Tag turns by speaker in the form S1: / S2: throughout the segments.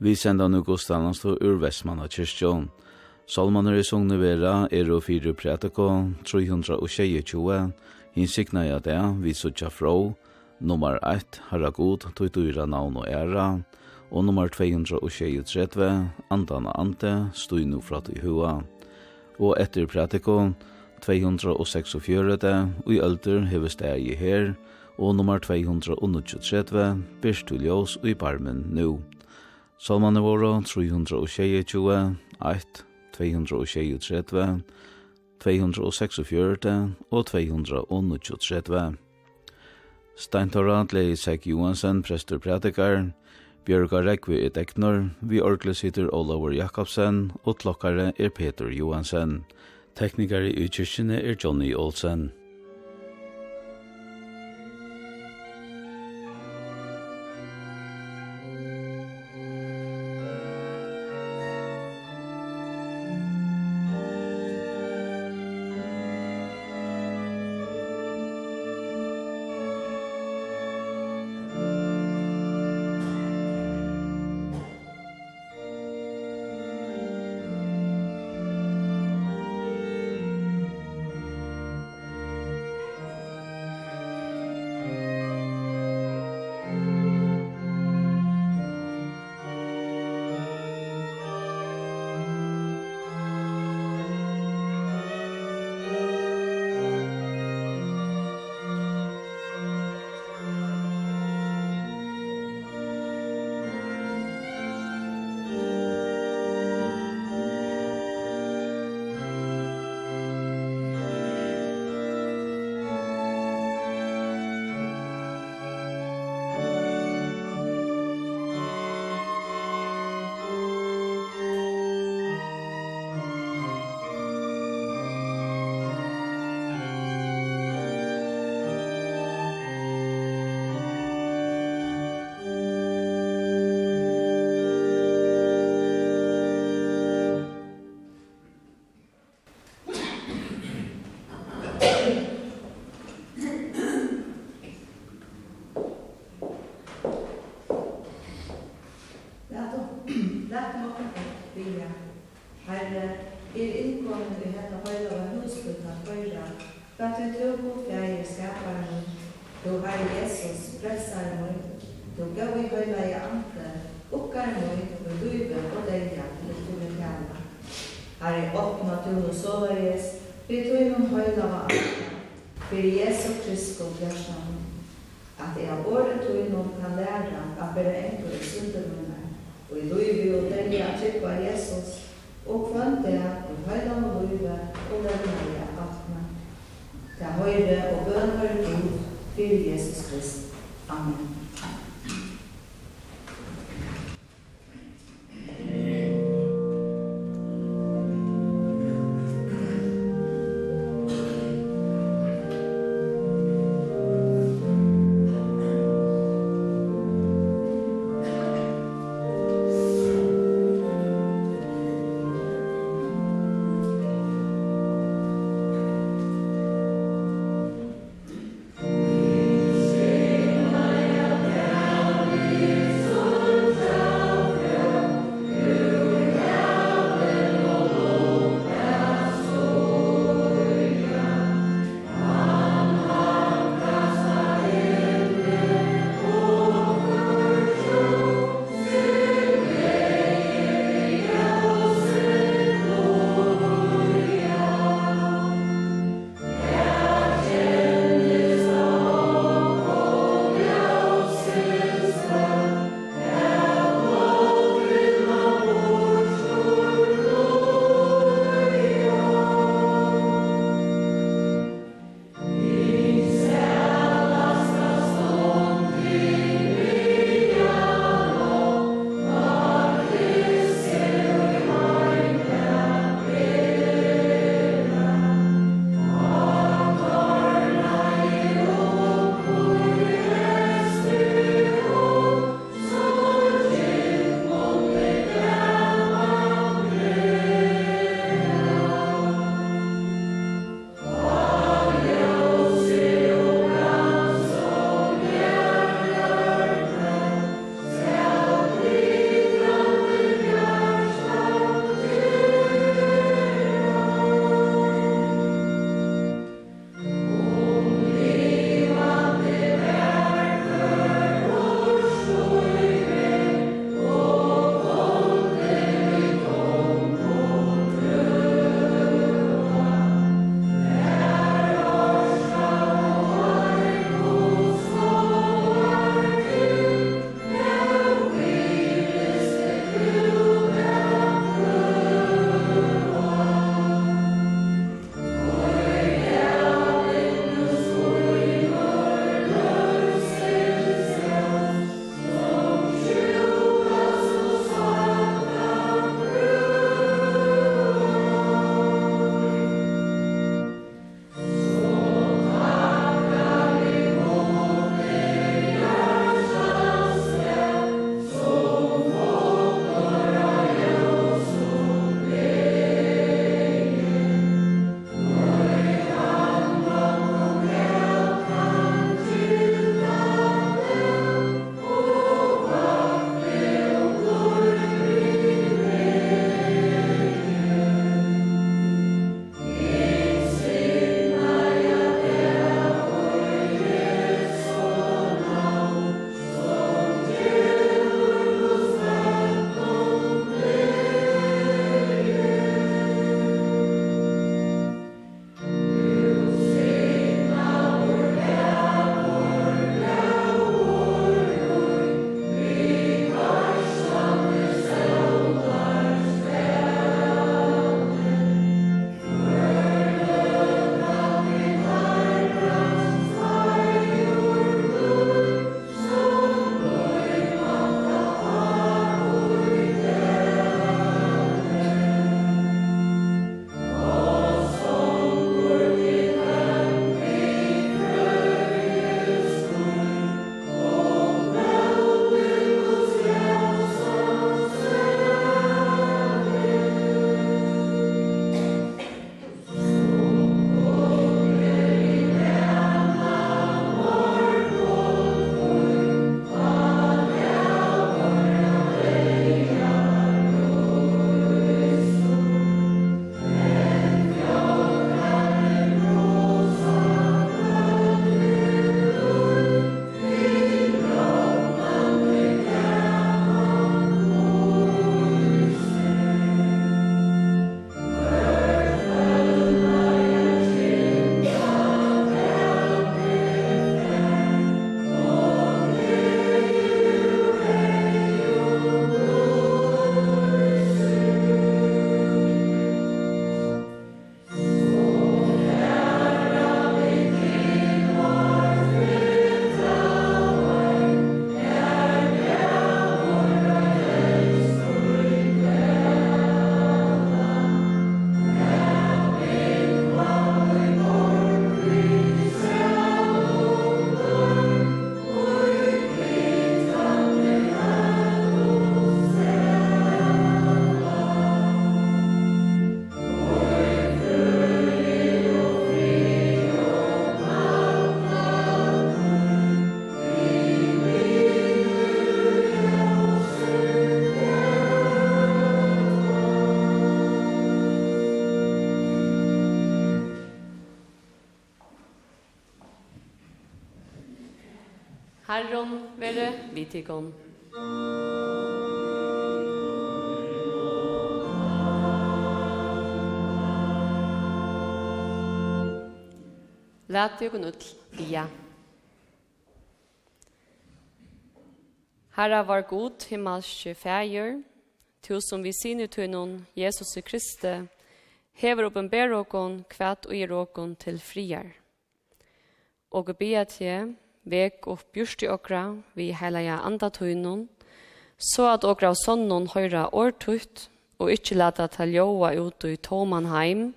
S1: Vi senda nu Gustav stå ur Vestmanna kyrkjån. Salmaner i sungne vera er og fyrir prætako 322, hinsikna ja det, vi sutja frå, nummer 1, herra god, tog dyra navn og æra, og nummer 223, andana ante, stoi nu frat i hua. Og etter prætako 246, og i ølder hever steg i her, og nummer 239, ljós og i barmen nu. Salmane våre 322, 1, 223, 246 og 239. Steintora Lei Sæk Johansen, prester prædikar, Bjørgar Rekvi et Deknor, vi orkle sitter Olavur Jakobsen, og klokkare er Peter Johansen. Teknikare i kyrkjene er Johnny Olsen.
S2: Herron være vitikon. Lat jo gnut bia. Herra var god himmelske fæger, tu som vi sinu tunnon Jesus Kristi, hever oppenber åkon kvæt og gir åkon til friar. Og bia til vek og just i okra vi heilaja andatøynun, så at okra sonnun høyra årtut, og ikkje lata ta ljóa ut i Tomanheim,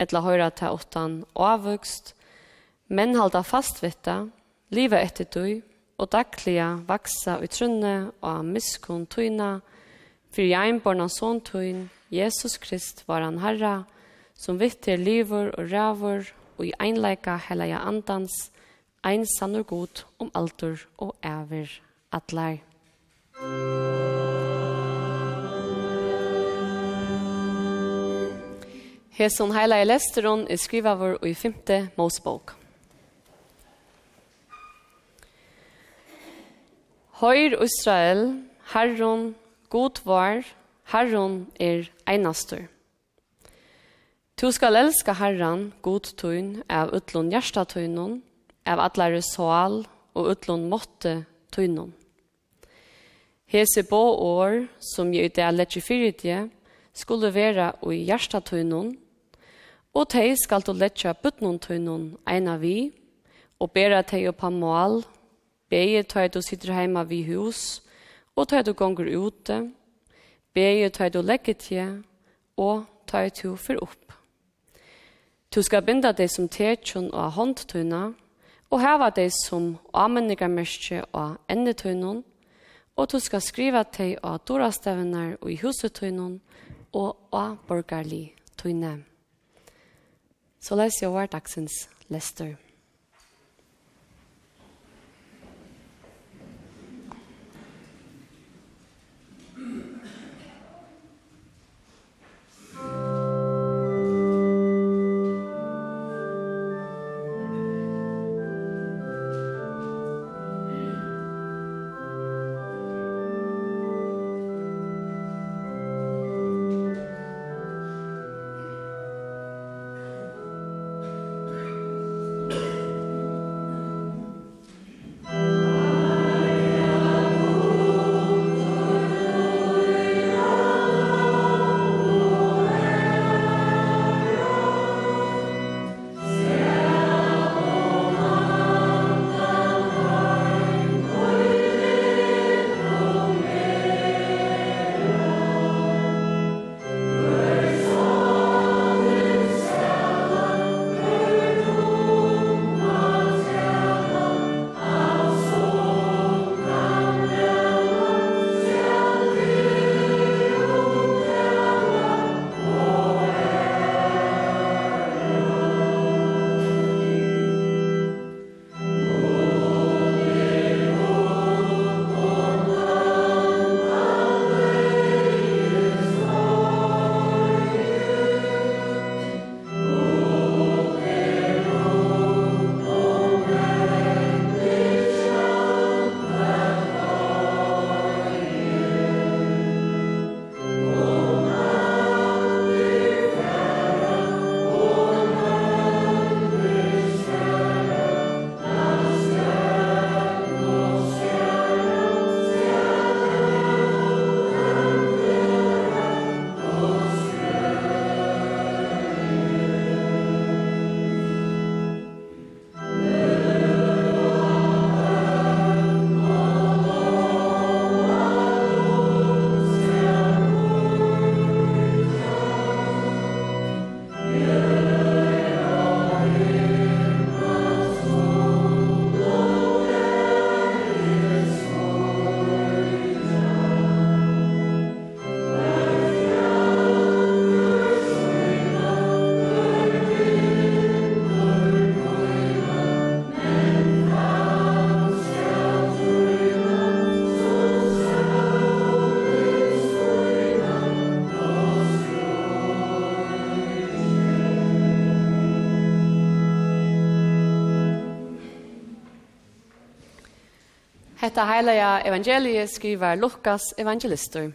S2: etla høyra ta åttan avvøkst, men halda fastvitta, liva etter tøy, og daglia vaksa i trunne og miskun tøyna, fyrir borna sånn tøyn, Jesus Krist var han herra, som vittir livur og ravur, og i einleika heilaja andans, ein sannur god om altur og æver atlar. Heson heila i lesteron er skriva vår i femte Mosebok. Høyr Israel, Herron, god var, Herron er einastur. Tu skal elska Herran, god tøyn, av utlån hjertatøynon, av atlare sal og utlån måtte tøynon. Hese bå år, som jeg ute er lett i fyrirtje, skulle være i hjertatøynon, og tei skal du letja bøtnon tøynon eina vi, og bæra tei oppa mål, beie tøy du sitter heima vi hus, og tøy du gonger ute, beie tøy du legget tje, og tøy du fyr opp. Du skal binda deg som tetjon og håndtøyna, og heva dei som avmenningar mørkje av endetøynun, og du skal skriva dei av dorastevnar og i husetøynon og av borgarlig tøyne. Så les jeg hver dagsens lester. hetta heilaja evangeliet skriver Lukas evangelistur.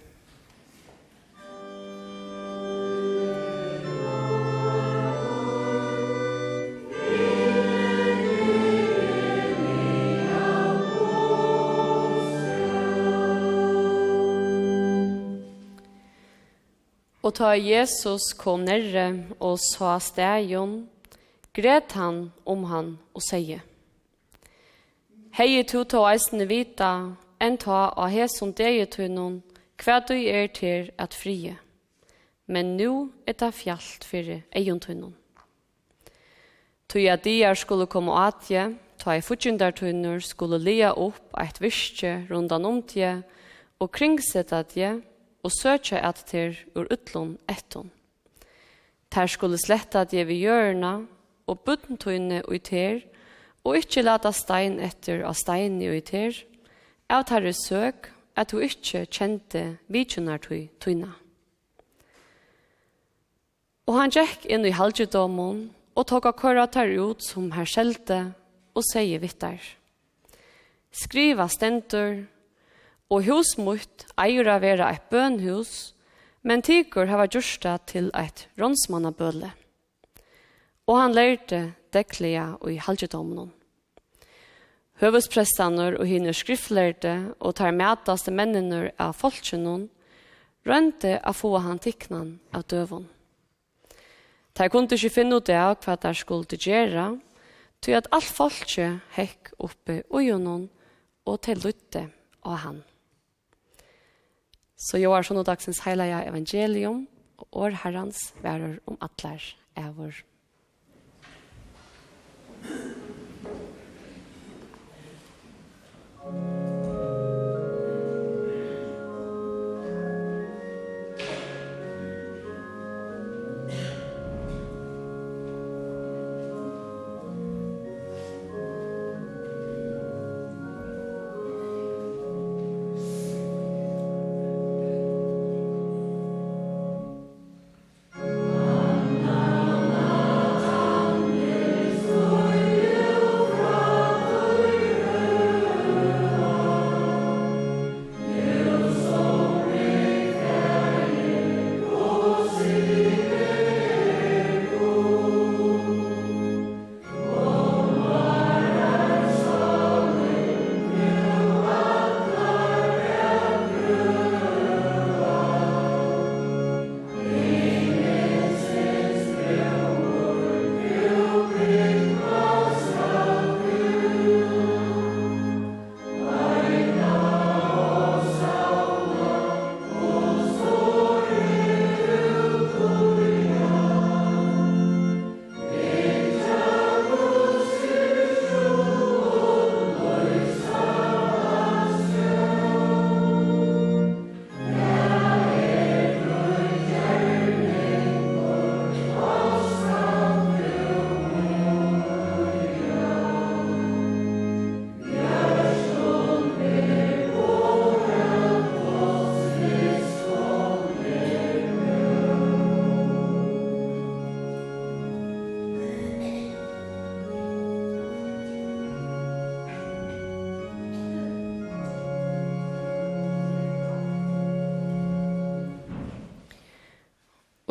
S2: Og ta Jesus kom nærre og sa stegion, gret han om han og sier, hei tu to eisne vita, enn ta av hesum degi tunnon, hva du er til at frie. Men nu er det fjallt fyrir eion Tui at diar skulle komme atje, ta i futjundartunnur skulle lia opp eit virkje rundan om tje, og kringsetta tje, og søkja at til ur utlån etton. Ter skulle sletta tje vi gjørna, og buddentunne ui ter, og ikkje lata stein etter av stein i uiter, av tarre søk at du ikkje kjente vidkjønnar tui tuina. Og han gikk inn i halvdjedommen og tok av køra tar ut som her skjelte og sier vittar. Skriva stendur, og hus mot eier av vera et bønhus, men tigur hava gjørsta til eit ronsmannabøle. Og han lærte deglega og i halgedomen. Høvesprestanur og hinner skriftlærte og tar mætaste mennene av folkjennom, rønte a få han tikknan av døvån. Ta kunne ikke finne ut av hva der skulle gjøre, til at alt folkje hekk oppe ujonon og til lytte av han. Så jo er sånn og dagsens heilige evangelium, og år herrans værer om atler er vår. Thank you.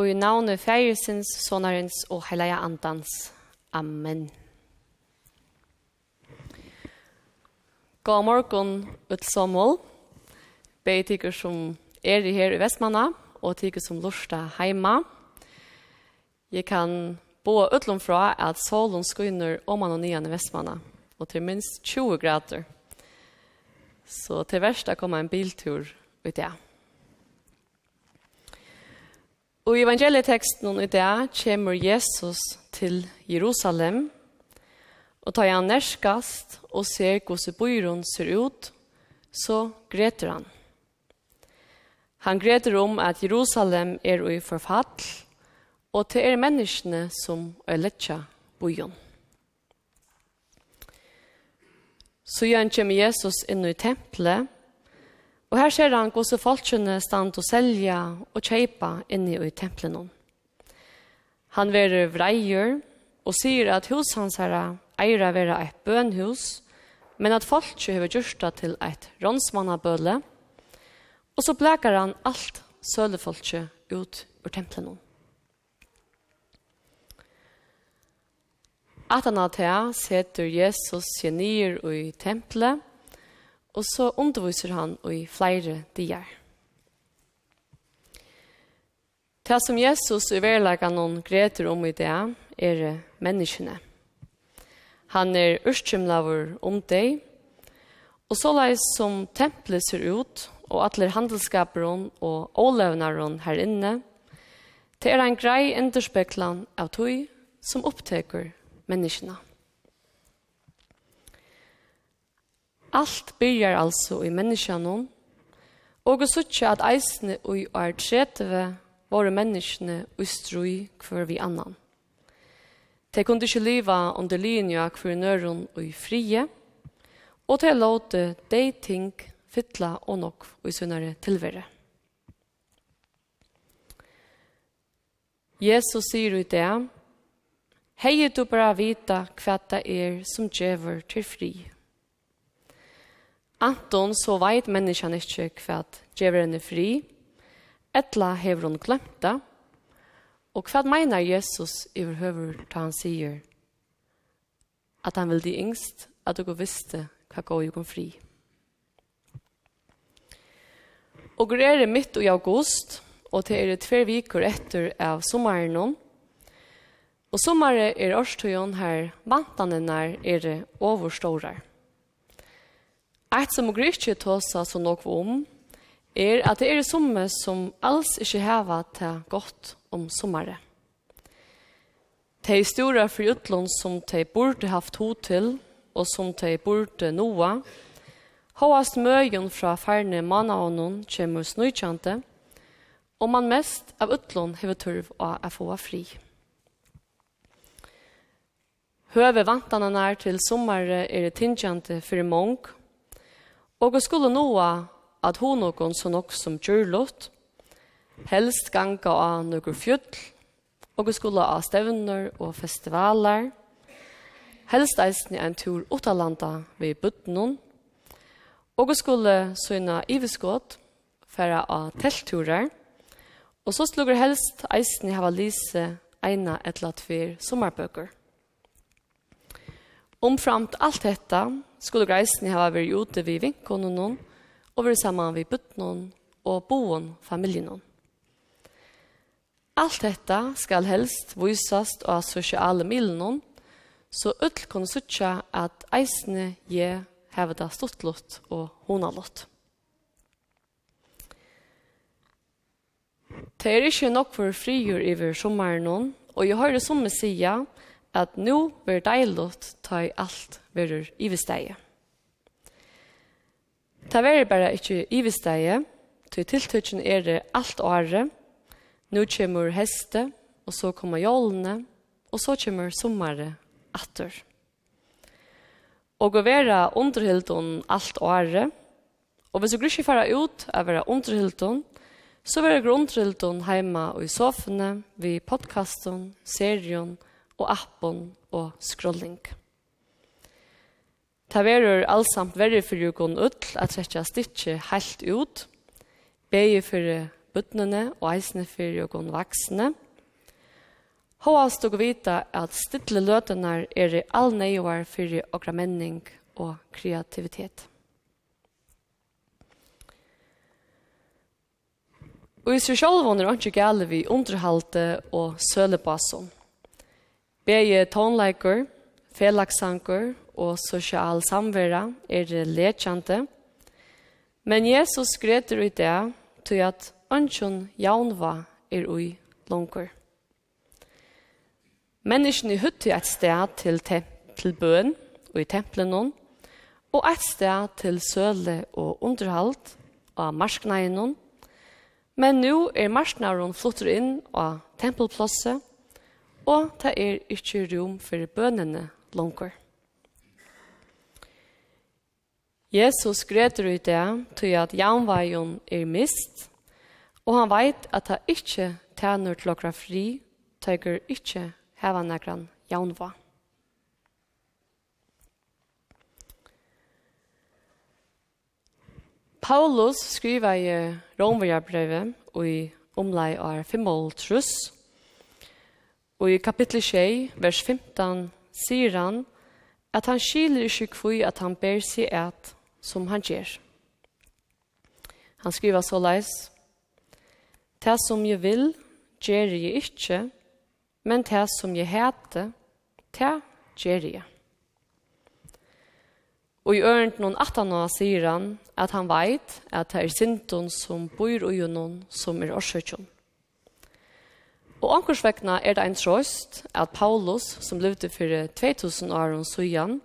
S2: og i navnet Færesens, Sonarens og Heilige Andans. Amen. God morgen, utsommel. Be tykker som er her i Vestmanna, og tykker som lorsta heima. Jeg kan bo utlom fra at solen skynder om man og nyan i Vestmanna, og til minst 20 grader. Så til verst kommer en biltur ut. Ja. Og i evangelieteksten i dag kommer Jesus til Jerusalem, og tar han nærskast og ser hvordan byrån ser ut, så greter han. Han greter om at Jerusalem er i forfall, og til er menneskene som er letja byrån. Så gjør han kommer Jesus inn i tempelet, Og her ser han hvordan folkene stand og selja og kjøpe inni i tempelen. Han verer vreier og sier at hos hans herre eira være et bønhus, men at folk gjort det til et rånsmannabøle, og så blekar han alt sølefolket ut ur tempelen. At han av det setter Jesus seg nir i tempelet, og så underviser han i flere dier. Det som Jesus i verleggen noen greter om i det er menneskene. Han er urskimlaver om deg, og så leis som tempelet ser ut, og alle handelskaperen og ålevneren her inne, det er en grei enderspeklan av tog som oppteker menneskene. Alt byrjar altså i menneskjanon, og å sutja at eisne ui er tretve våre menneskene ui strui hver vi annan. De kunde ikke liva under linja hver nøron ui frie, og de låte de ting fytla og nok ui sunnare tilvere. Jesus sier ut det, Hei du bara vita hva det er som djever til fri. Anton så veit menneskene ikke hva djever henne fri, etla hever hun glemt det, og hva mener Jesus i høver da han sier at han vil de yngst at dere visste hva går jo fri. Og greier midt i august, og det er det tver viker etter av sommeren nå. Og sommare er årstøyen her, vantanene er overstårar. Et som og ikke tåsa så nok om, er at det er somme som alls ikke heva til godt om sommere. De store fri som de burde haft ho til, og som de burde noa, Håast møgen fra ferne manavånen kommer snøytjante, og man mest av utlån hever turv og få fri. Høve vantane nær til sommare er det tingjante for mong, Og hun skulle noa at hun noen så nok som gjørlått, helst ganga av noen fjöll, og hun skulle av stevner og festivaler, helst eisen en tur utalanda ved Budnon, og hun skulle søgna iveskått, færa av teltturer, og så slugger helst eisen i hava lise eina etla tver sommarbøker. Omframt alt detta skulle greisen ha vært ute ved vinkonen noen, og vært sammen ved bøttene og boen familien noen. Alt dette skal helst visast av sosiale milen så ut kan sutja at eisene je heva det stuttlott og honalott. Det er ikke nok for frigjør iver sommeren, og jeg har det som jeg sier, at nå blir deilig ta i alt verur ivesteie. Ta verur bara ikkje ivesteie, til tiltøkjen er det alt åre, nu kjemur heste, og så kommer jolene, og så kjemur sommare atter. Og å være underhildun alt åre, og hvis du ikke fara ut av være underhildun, så vera grundhildon heima og i sofene, vi podcasten, serien og appen og scrolling. Ta verur allsamt verri fyrir ukon ull at trekja stitje heilt ut, begi fyrir butnene og eisne fyrir ukon vaksne. Håast og vita at stitle løtenar er i all neivar fyrir okra menning og kreativitet. Og i seg sjálf er ikke gale vi underhalte og sølebasom. Begge tonleiker, felaksanker, og sosial samvera er lekjante. Men Jesus greter ut det til at ønsken jaunva er ui langer. Menneskene hytte et sted til, te, til bøen og i tempelen noen, og et sted til søle og underhalt av marskneien noen. Men nå er marsknaren flutter inn av tempelplosset, og det er ikke rom for bønene langer. Jesus greter ut det, til at jaunveien er mist, og han veit at han ikke tjener til okra fri, tøyker ikke heva nekran jaunva. Paulus skriver i Romverjarbrevet og i omlai av 5 trus, og i kapittel 6, vers 15, sier han at han skiler ikke kvui at han ber seg at som han gjør. Han skriver så leis, «Det som jeg vil, gjør jeg ikke, men det som jeg heter, det gjør jeg». Og i ørent noen atana sier han at han veit at det er sinton som bor og noen som er årsøkjon. Og ankorsvekna er det en trøst at Paulus, som levde for 2000 år og søgjan,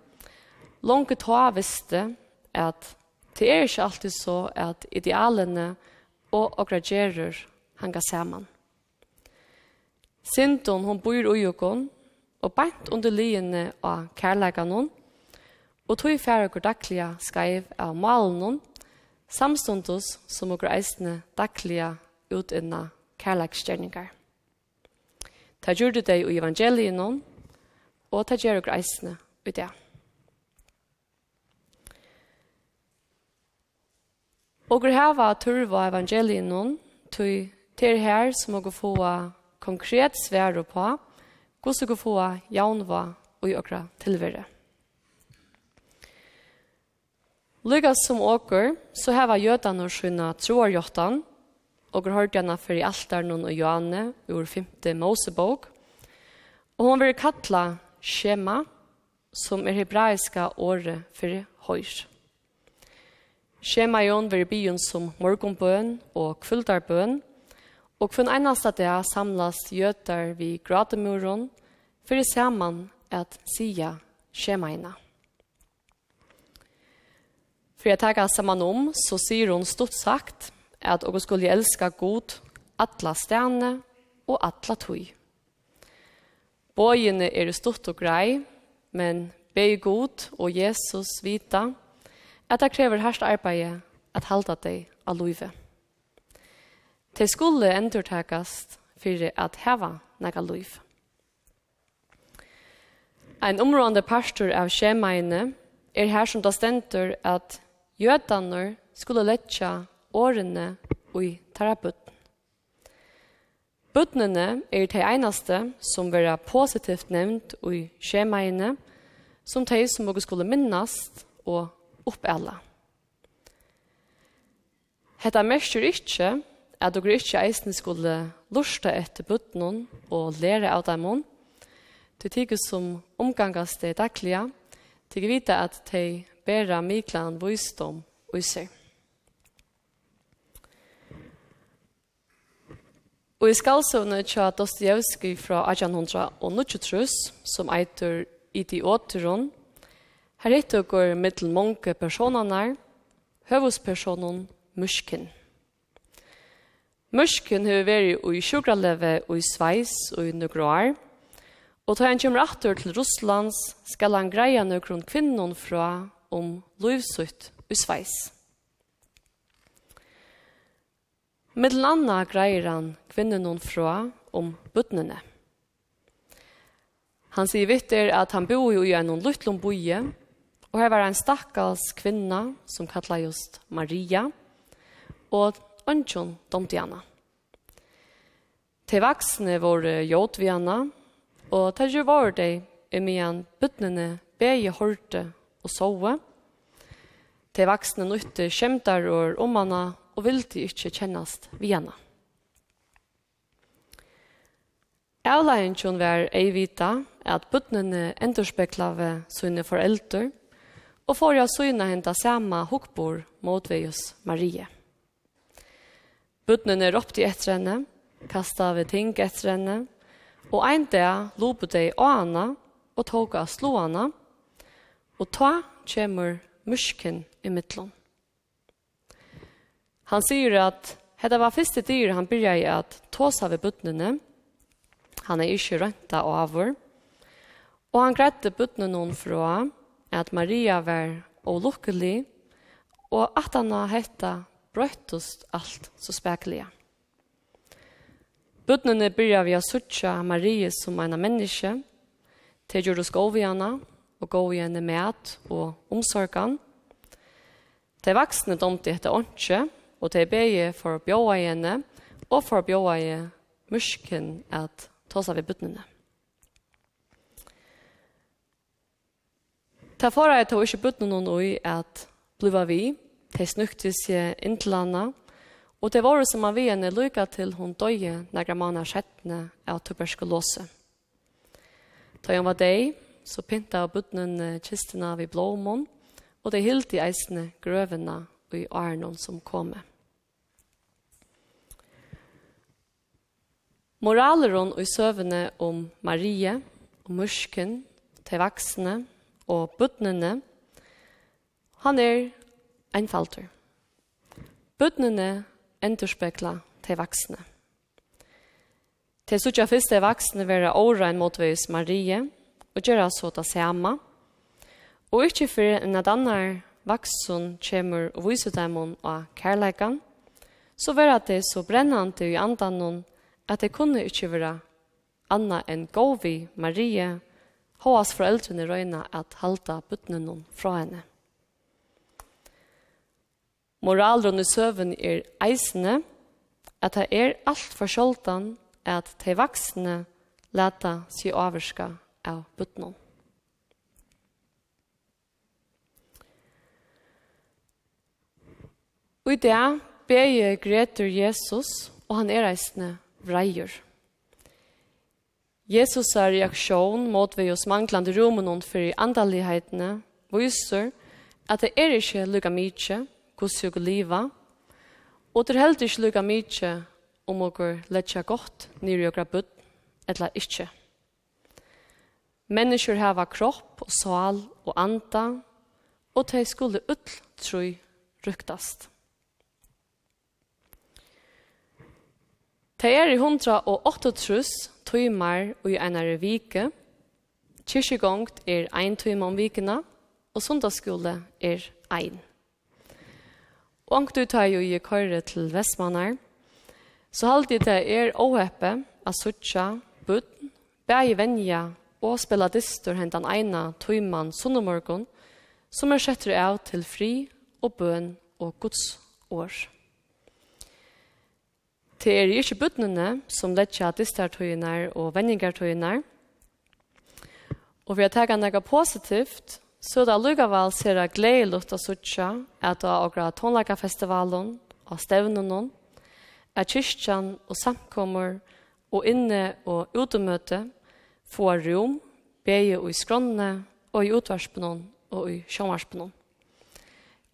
S2: langt ta visste at det er ikke alltid så at idealene og okra hanga saman. Sinton hon bor i ujokon, og bænt under liene av kærleikanon, og tog færre okkur daglige skreiv av malen hon, som okkur eisne daglige utinna kærleikstjerningar. Ta gjorde deg i evangelien og ta gjør okkur eisne ut det. Og vi hava turva evangelien noen, tog til her som vi få konkret svære på, hvordan vi få jaunva og jokra tilvære. Lukas som åker, så hava jødan og skyna troarjottan, og hørte henne for i altarnon og Johanne ur 5. Mosebok. Og hon vil kattla Shema, som er hebraiska året for høyre. Skjemajon vil byen som morgonbøn og kvildarbøn, og kun eneste dag samles gjøter vi grademuren, for det ser man at sida skjemajene. For jeg tenker sammen om, så sier hun stort sagt at dere skulle elske god, atle stjerne og atla tøy. Bøyene er stort og grei, men be god og Jesus vita, at det krever hørst arbeid at halda deg av loive. Til skulle endurtakast for at heva nega loiv. Ein områdende pastor av skjemaene er her som da stendur at jødaner skulle letja årene ui terapeuten. Bøtnene er de einaste som vera positivt nevnt ui skjemaene, som de som skulle minnast og opp alla. Hetta mestur ikkje at du ikkje eisen skulle lusta etter bøttenen og lære av dem. Du tykker som omgangast det daglige, tykker vite at de bærer miklan visdom og seg. Og i skalsøvnet tja Dostoyevsky fra 1800 og Nutsjutrus, som eitur återon, Her etter går mittel mange personene, høvespersonen Mushkin. Mushkin har vært i sjukraleve og i Sveis og i Nugrar, og tar han kommer atter til Russlands skal han greie noen kvinnen fra om lovsutt i Sveis. Mittel anna greier han kvinnen fra om buttnene. Han sier vitter at han bor jo i en luttlom boie, Og her var en stakkals kvinna som kallar just Maria, og ønsken Domtiana. Til vaksne var jord og til jo var det imellom bytnene beie hårte og sove. Til vaksne nytte kjemtar og omanna, og ville ikke kjennast Viana. Avleien Avleien var ei vita at bøttene endurspeklave sine foreldre, og får jeg syne hända samme hokbor mot Vejus Marie. Budnen råpte etter henne, kastet renne, kasta ting etter henne, og en dag lopet ona og Anna av slå henne, og ta kommer musken i mittlån. Han sier at Hetta var første dyr han byrjaði at seg ved butnene. Han er ikke rønta og avur. Og han greidde butnene noen fra at Maria var olukkelig, og at han har hetta brøttest alt så spekelig. Bøtnene byrja vi å sutja Marie som en menneske, til gjør oss gov henne, og gov i med og omsorgen. De vaksne domte etter åndsje, og de beie for å bjåa henne, og for å bjåa i mursken at ta seg ved bøtnene. Ta for jeg tog ikke butt noen oi at bliva vi, te snuktis je intlanda, og te var som av vi ene lykka til hun døye når man er skjettene av tuberkulose. Da han var deg, så pynta av buttnen kistina vi blåmån, og det hilt i eisene grøvene og i arnon som komme. Moraleron og søvende om Marie, og mursken, til vaksne, og bøtnene, han er ein falter. Bøtnene endurspekla til vaksne. Til suttja fyrst til vaksne være åra en motveis Marie, og gjerra så det samme. og ikke for en at annar vaksen kommer og visu demon av kærleikan, så vera det så brennende i andanon at det kunne ikke vera anna enn govi Marie Håas foreldrene røyna at halta butnen fra henne. Moralrunde søvn er eisende, at det er alt for sjoldan at de vaksne leta si overska av butnen. Og i det ber Greter Jesus, og han er eisende vreier. Jesus er reaksjon mot vi hos manglande romen for andalighetene viser at det er ikke lukka mykje hos vi liva, og det er heller ikke lukka mykje om dere letja godt nere og grabbut, eller ikke. Mennesker hava kropp og sal og anda, og de skulle utl, tror ryktast. Det er i 108 truss tøymar i einare vike. Kyrkjegongt er ein tøym om vikena, og sundagsskole er ein. Og ankt ut har jo i køyre til Vestmannar, så halde det er åheppe a suttja, budden, bæg venja og spela distor hentan eina tøyman sunnumorgon, som er setter av til fri og bøn og Guds år. Det er ikke bøttene som lettja distartøyene og vendingartøyene. Og vi har taget noe positivt, så det er lukkevel ser jeg gledelig å suttje at det er åkra tonlagerfestivalen og stevnene, at kyrkjen og samkommer og inne og utemøte får rom, beie og i skrånene og i utvarspene og i sjåvarspenon.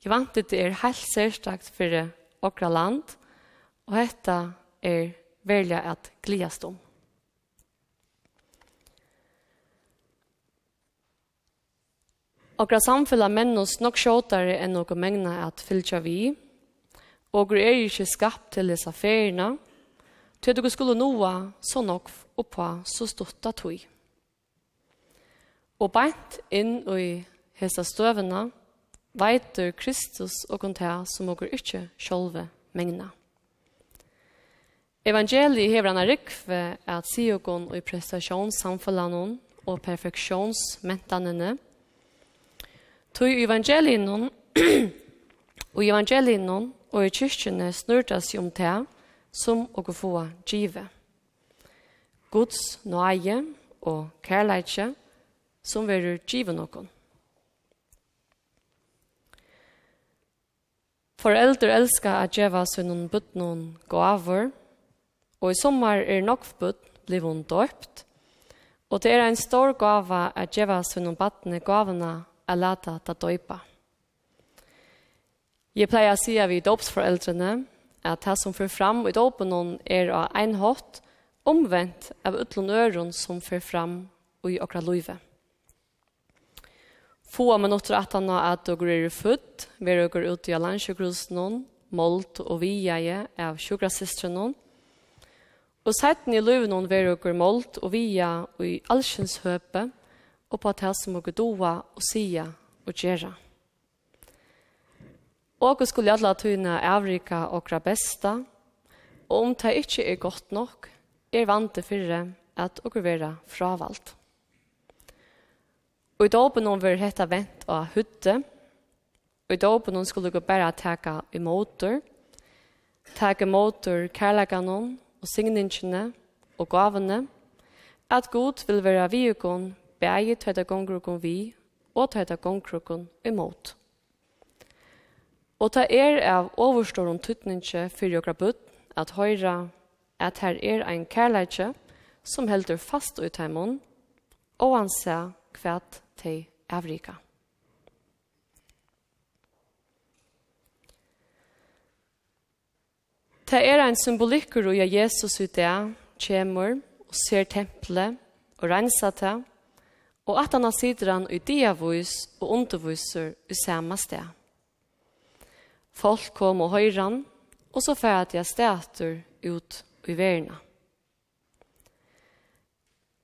S2: Jeg vant det er helt særstakt for åkra land – Og dette er velja at gliast om. Okra samfella mennus nok sjåtare enn noko mengna at fylltja vi, og er ikkje skapt til disse ferina, til dere skulle noa så nok oppa så stotta tog. Og beint inn i hesa støvena, veitur Kristus og kontea som dere ikkje sjolve mengna. Evangeliet hever han rikve at siogon og i prestasjonssamfunnet og perfeksjonsmentanene. Tøy evangelien og evangelien og i kyrkjene snurtas seg om det som å gå få give. Guds nøye og kærleitje som verur givet noen. Foreldre elskar at djeva sunnun butnun gavar, Og i sommar er nokvbud bliv hun døpt. Og det er en stor gava at djeva sunnum battene gavana er lata ta døypa. Jeg pleier å si at vi dopsforeldrene at det som fører fram i dåpen er av en hatt omvendt av utlån øren som fører fram i okra løyve. Få minutter at han har at dere er født, vi er dere ute i landsjøkrusen, målt og vieje av sjukrasistrene, Og setten i løven hun ver okker målt og via og i allsjens høpe og på at som okker doa og sia og gjøre. Og okker skulle alle tøyne avrika okra besta og om det ikke er godt nok er vant til fyrre at okker være fravalt. Og i dåpen hun ver hetta vent av hudde og i dåpen hon skulle gå bare teka i motor teka motor kærlegan hon og signingene og gavene, at god vil være vi og kun, beie tøyta gongrukon vi, og tøyta gongrukon imot. Og ta er av overståren tøytninge for jokra bøtt, at høyra, at her er ein kærleitje, som heldur fast ut heimån, og han sa kvært til Avrika. det er en symbolikker og Jesus ut det, kommer og ser tempelet og renser det, og at han sitter han i diavus og underviser i samme sted. Folk kom og høyre han, og så at jeg stæter ut i verden.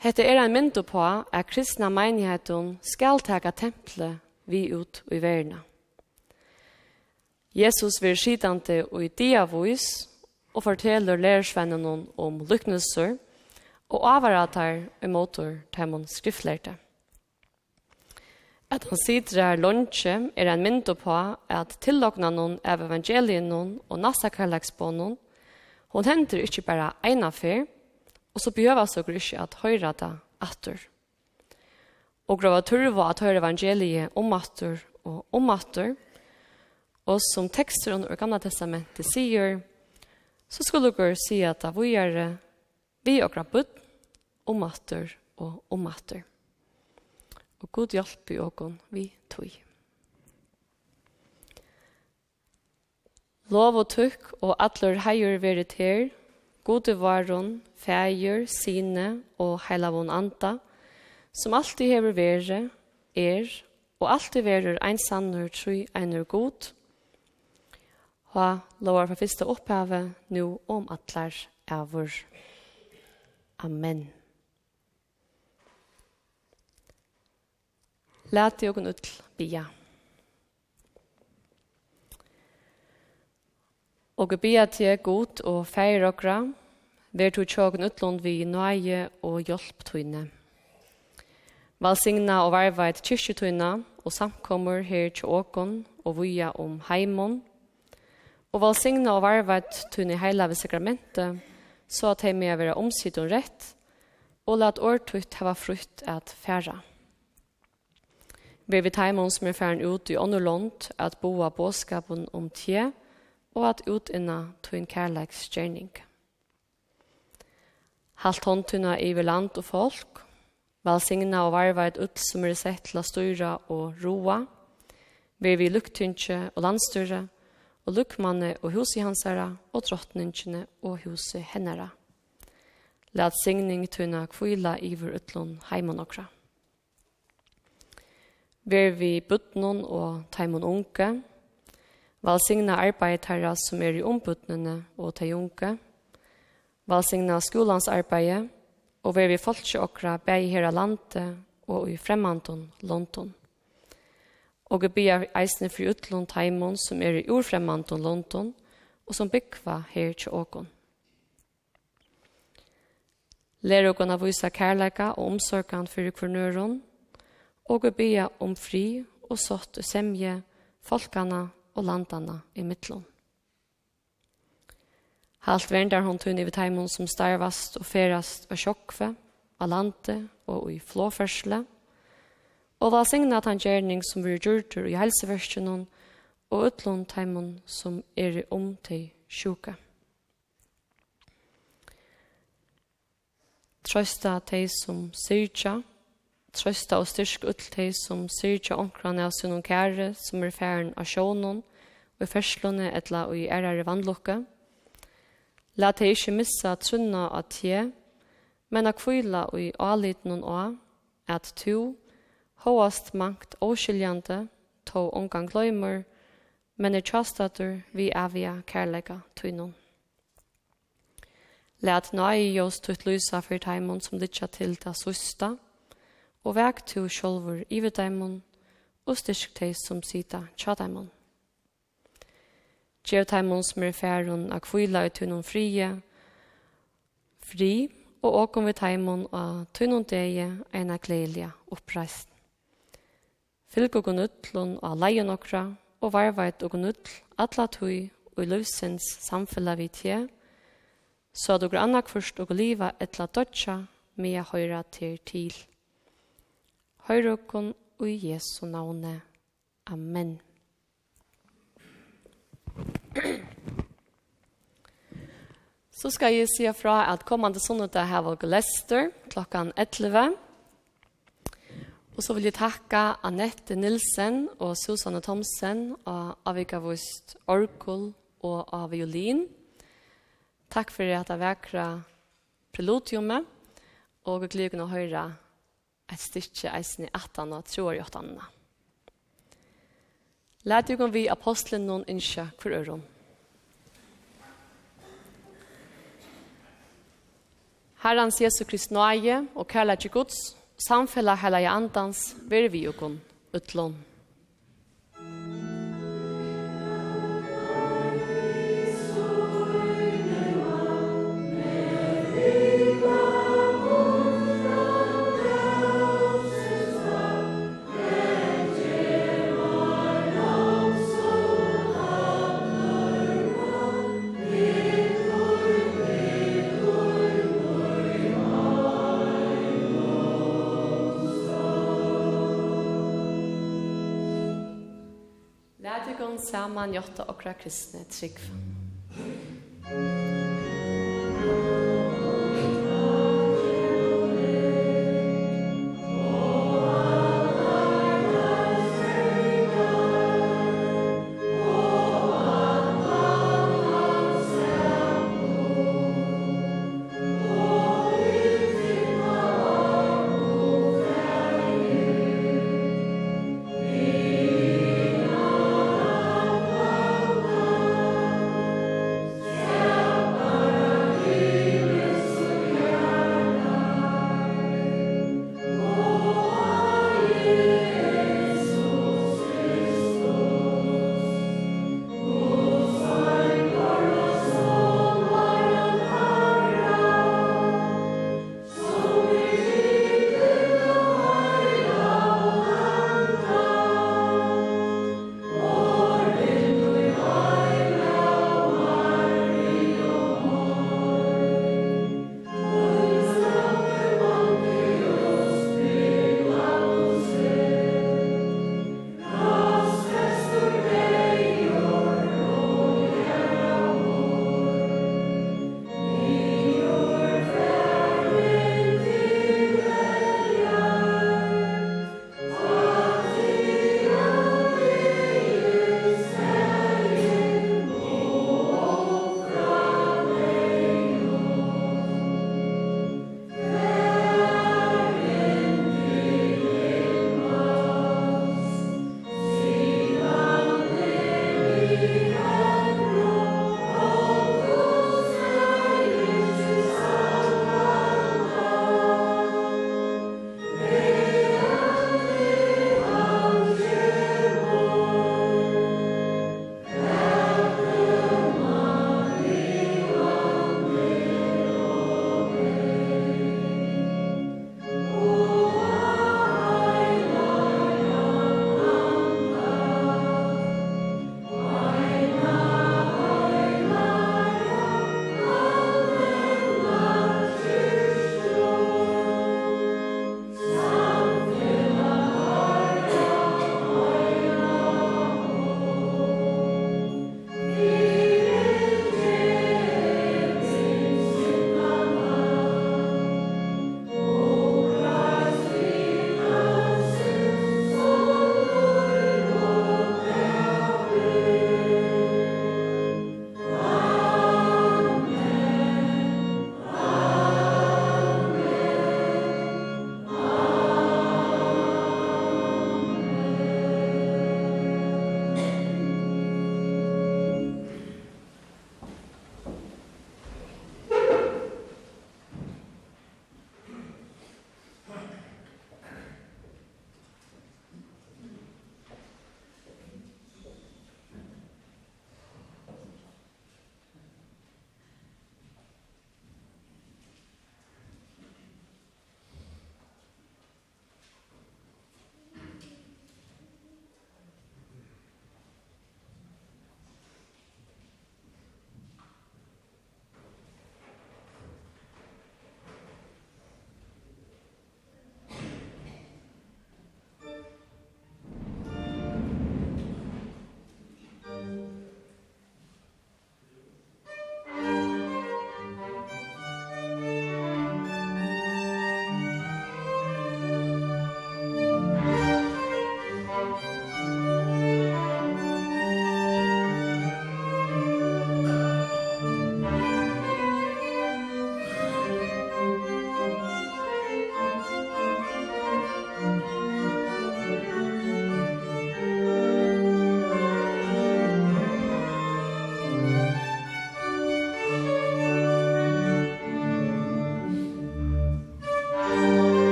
S2: Hette er en mynd på at kristna menigheten skal taka tempelet vi ut i verden. Jesus vil skidante og i diavis og forteller lærersvennen om lyknelser og avarater i motor til man skriftlærte. At han sitter her lunsje er en mynd på at tillokna noen av evangelien noen og noen, hon henter ikke bare en affær, og så behøver så ikke at høyre det atter. Og grava turva at høyre evangeliet om atter og om atter, og som tekster under Gamla Testamentet sier, så skulle dere si at vi er vi og krabbet, om atter og om atter. Og god hjelp i åkken vi tog. Lov og tukk og atler heier verit her, gode varon, feir, sine og heilavon anta, som alltid hever vere, er, og alltid verer ein sannur tru einur god, ha lovar for fyrste opphave, nu om atlar avur. Amen. Læt jokken utl bia. Og bia til god og feir okra, ver to tjokken utlund vi nøye og hjelp tøyne. Valsigna og varva et kyrkjutøyne og samkommer her til åkon og vuja om heimon, og valsigna og varvet tunne heila ved sakramentet, så at hei med vera omsitt og rett, og lat årtutt hava frukt at færa. Vi vil teimon som er færen ut i ånderlånd at boa båskapen om tje, og at utinna tunn kærleiks gjerning. Halt håndtunna i land og folk, valsigna og varva et ut som er sett til å styra og roa, vi vil luktynkje og landstyre, og lukkmanne og huset hansara, og drottningene og huset hennara. Lad signing tunna kvila iver utlån heimann okra. Ver vi buttnon og taimann unke, valsigna arbeid herra som er i ombuttnene og tei unke, valsigna skolans arbeid, og ver vi folkje okra bei hera lande og i fremmanton, London. Og jeg ber eisene for utlån teimon som er i ordfremmant og London, og som bygva her til åkon. Lær åkon av vise kærleika og omsorgan for kvarnøren, og jeg ber om fri og sått og semje, folkene og landene i mittlån. Halt vendar hon tunn i teimon som starvast og ferast og sjokkve, av lande og i flåførsle, og og signa at han gjerning som vi gjør i helseversjonen, og utlån teimen som er i om til sjuka. Trøsta tei som syrtja, trøsta og styrk utl tei som syrtja omkran av sunn kære som er færen av sjånen, og i ferslåne etla og i ærare vannlokke. La tei ikkje missa trunna av tje, men a kvila og i aliten og at to, Håast mangt åskiljande, to omgang gløymer, men er tjastatur vi avia kærlega tøynun. Læt nøye jås tutt lysa for teimun som litja til ta susta, og vek tu sjolvur ivet teimun, og styrk tei som sita tja teimun. Gjev teimun som er færun a kvila ut tøynun frie, fri, og åkom vi teimun a tøynun deie eina gleilja oppreist. Fylg og gunnudlun og leien okra, og varvait og gunnudl, atla tui og i løvsins samfella vi tje, så at okra annak først og liva etla dodja, mea høyra til til. Høyra okkon og i Jesu navne. Amen. Så skal jeg si fra at kommande sonnet er her og lester klokkan 11. Og så vil jeg takke Annette Nilsen og Susanne Thomsen og Avika Avigavost Orkul og av Violin. Takk for at jeg vekra preludiumet, og jeg gleder å høre et styrke eisen i 18 og tror i 18. Læt jo vi apostlen noen innsjø for øren. Herrens Jesu Krist nøye og kærlighet til Guds, Samfella hela andans, veri vi jo kun utlån. saman hjarta okra kristne trygg.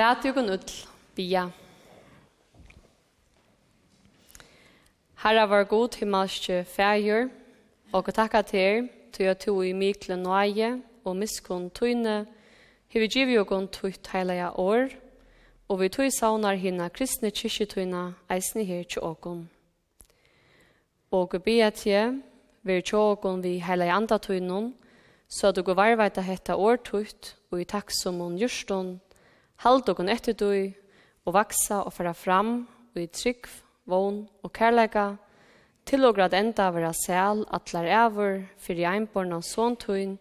S2: Læt jo kun bia. Herre var god himmelske fægjør, og takka til til at du i mykle nøye og miskunn tøyne, hevi givi og gon tøyt heilige år, og vi tøy saunar hina kristne kyrkjetøyna eisne her til åkken. Og bia til, vi til åkon vi heilige andatøynon, så du går varveita hetta årtøyt og i takk som hun gjørstånd, Halt og etter du, og vaksa og fara fram, og i trygg, vogn og kærleika, til og grad enda vera sel, atlar ever fyrir einborn av såntøyn,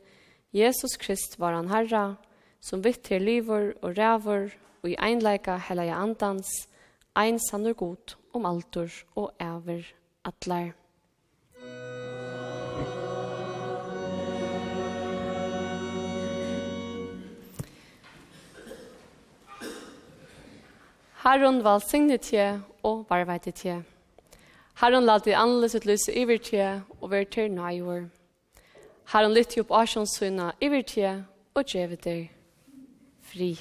S2: Jesus Krist var han herra, som vitt til livor og ræver, og i einleika helaja andans, ein sannur god om altur og ever atlar. Herren valsigne tje og varveite tje. Herren la det annerledes ut lyse iver tje og vær til nøyver. Herren lytte opp asjonssyna iver tje og djevet deg fri.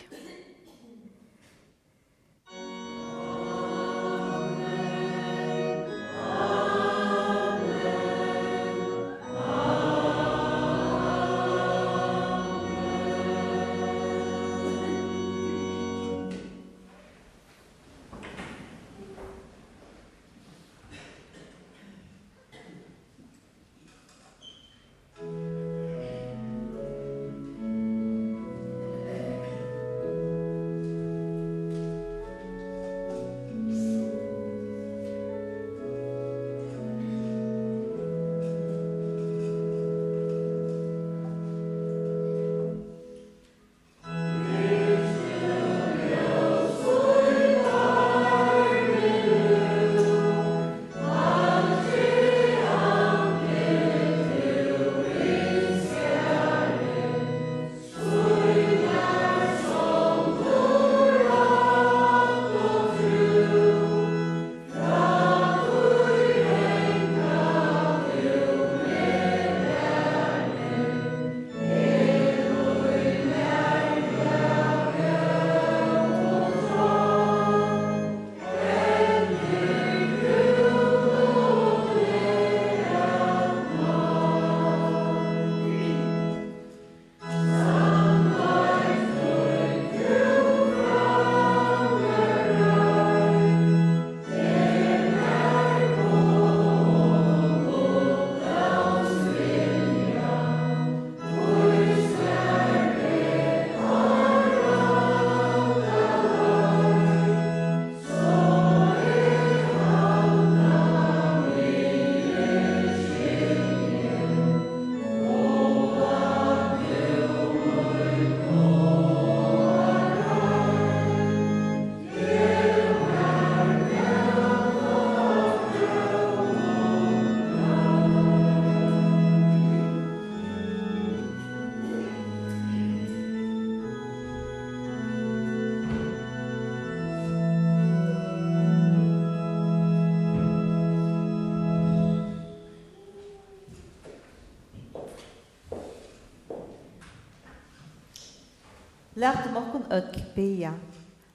S3: Lætum okkun öll bia.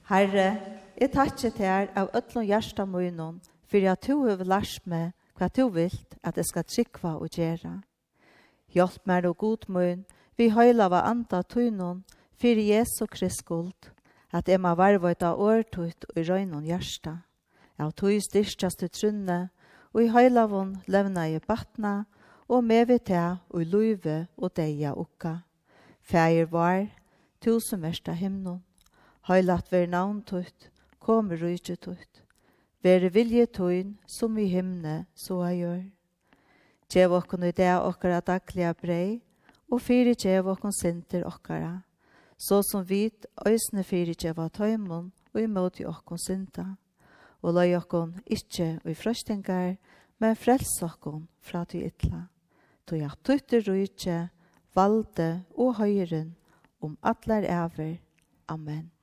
S3: Herre, jeg takkje til her av öllum hjarta munnen, fyrir at du hefur lært meg hva du vilt at jeg skal tryggva og gjera. Hjelp meg og god munn, vi høyla va anda tunnen, fyrir Jesu Kristskuld, at jeg må varvøyta årtut og i røynun hjarta. Av tog styrstast til trunne, og i høylavun levna i batna, og med vi til og i luive og deia ukka. Fægir var, tusen versta himnon. Høylat ver navn tutt, kom rujtje tutt. Vere vilje tuin, som i himne, så jeg gjør. Gjev okkon i det okkara daglige brei, og fyri gjev okkon sinter okkara, så som vit øysne fyri gjev av tøymon, og i i okkon sinta. Og løy okkon ikkje og i frøstengar, men frels okkon fra til ytla. Tog jeg tutter rujtje, valde og høyren om atler ever. Amen.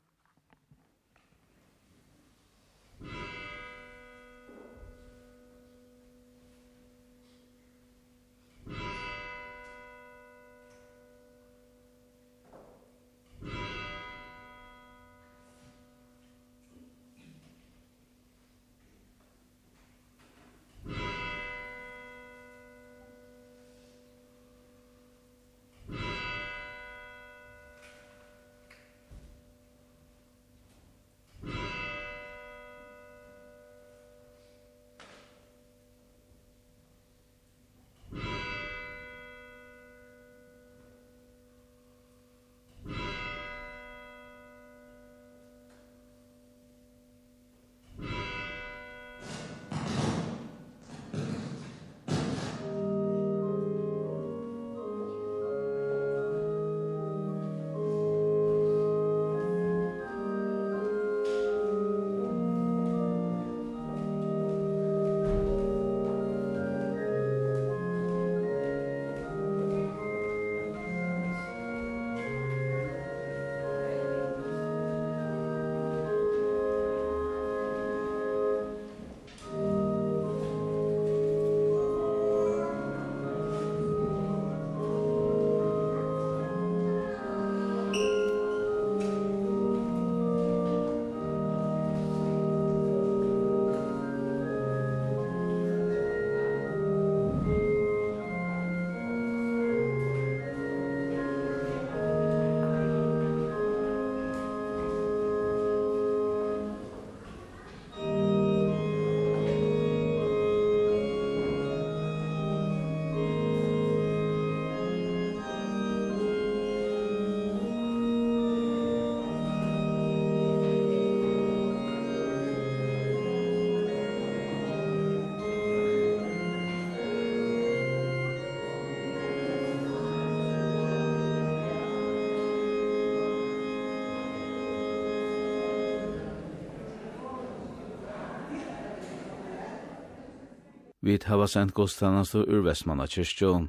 S1: Vi hava sent godstanastu ur Vestmanna kyrkjo.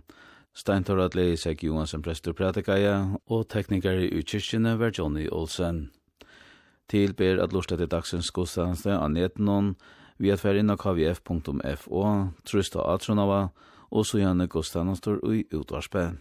S1: Steintor Adlei seg Johansen prestur pratikaja, og teknikar i utkyrkjene var Johnny Olsen. Til ber at lortet til dagsens godstanastu av netenon, vi at fer inna kvf.fo, trusta atronava, og så gjerne godstanastu i utvarspenn.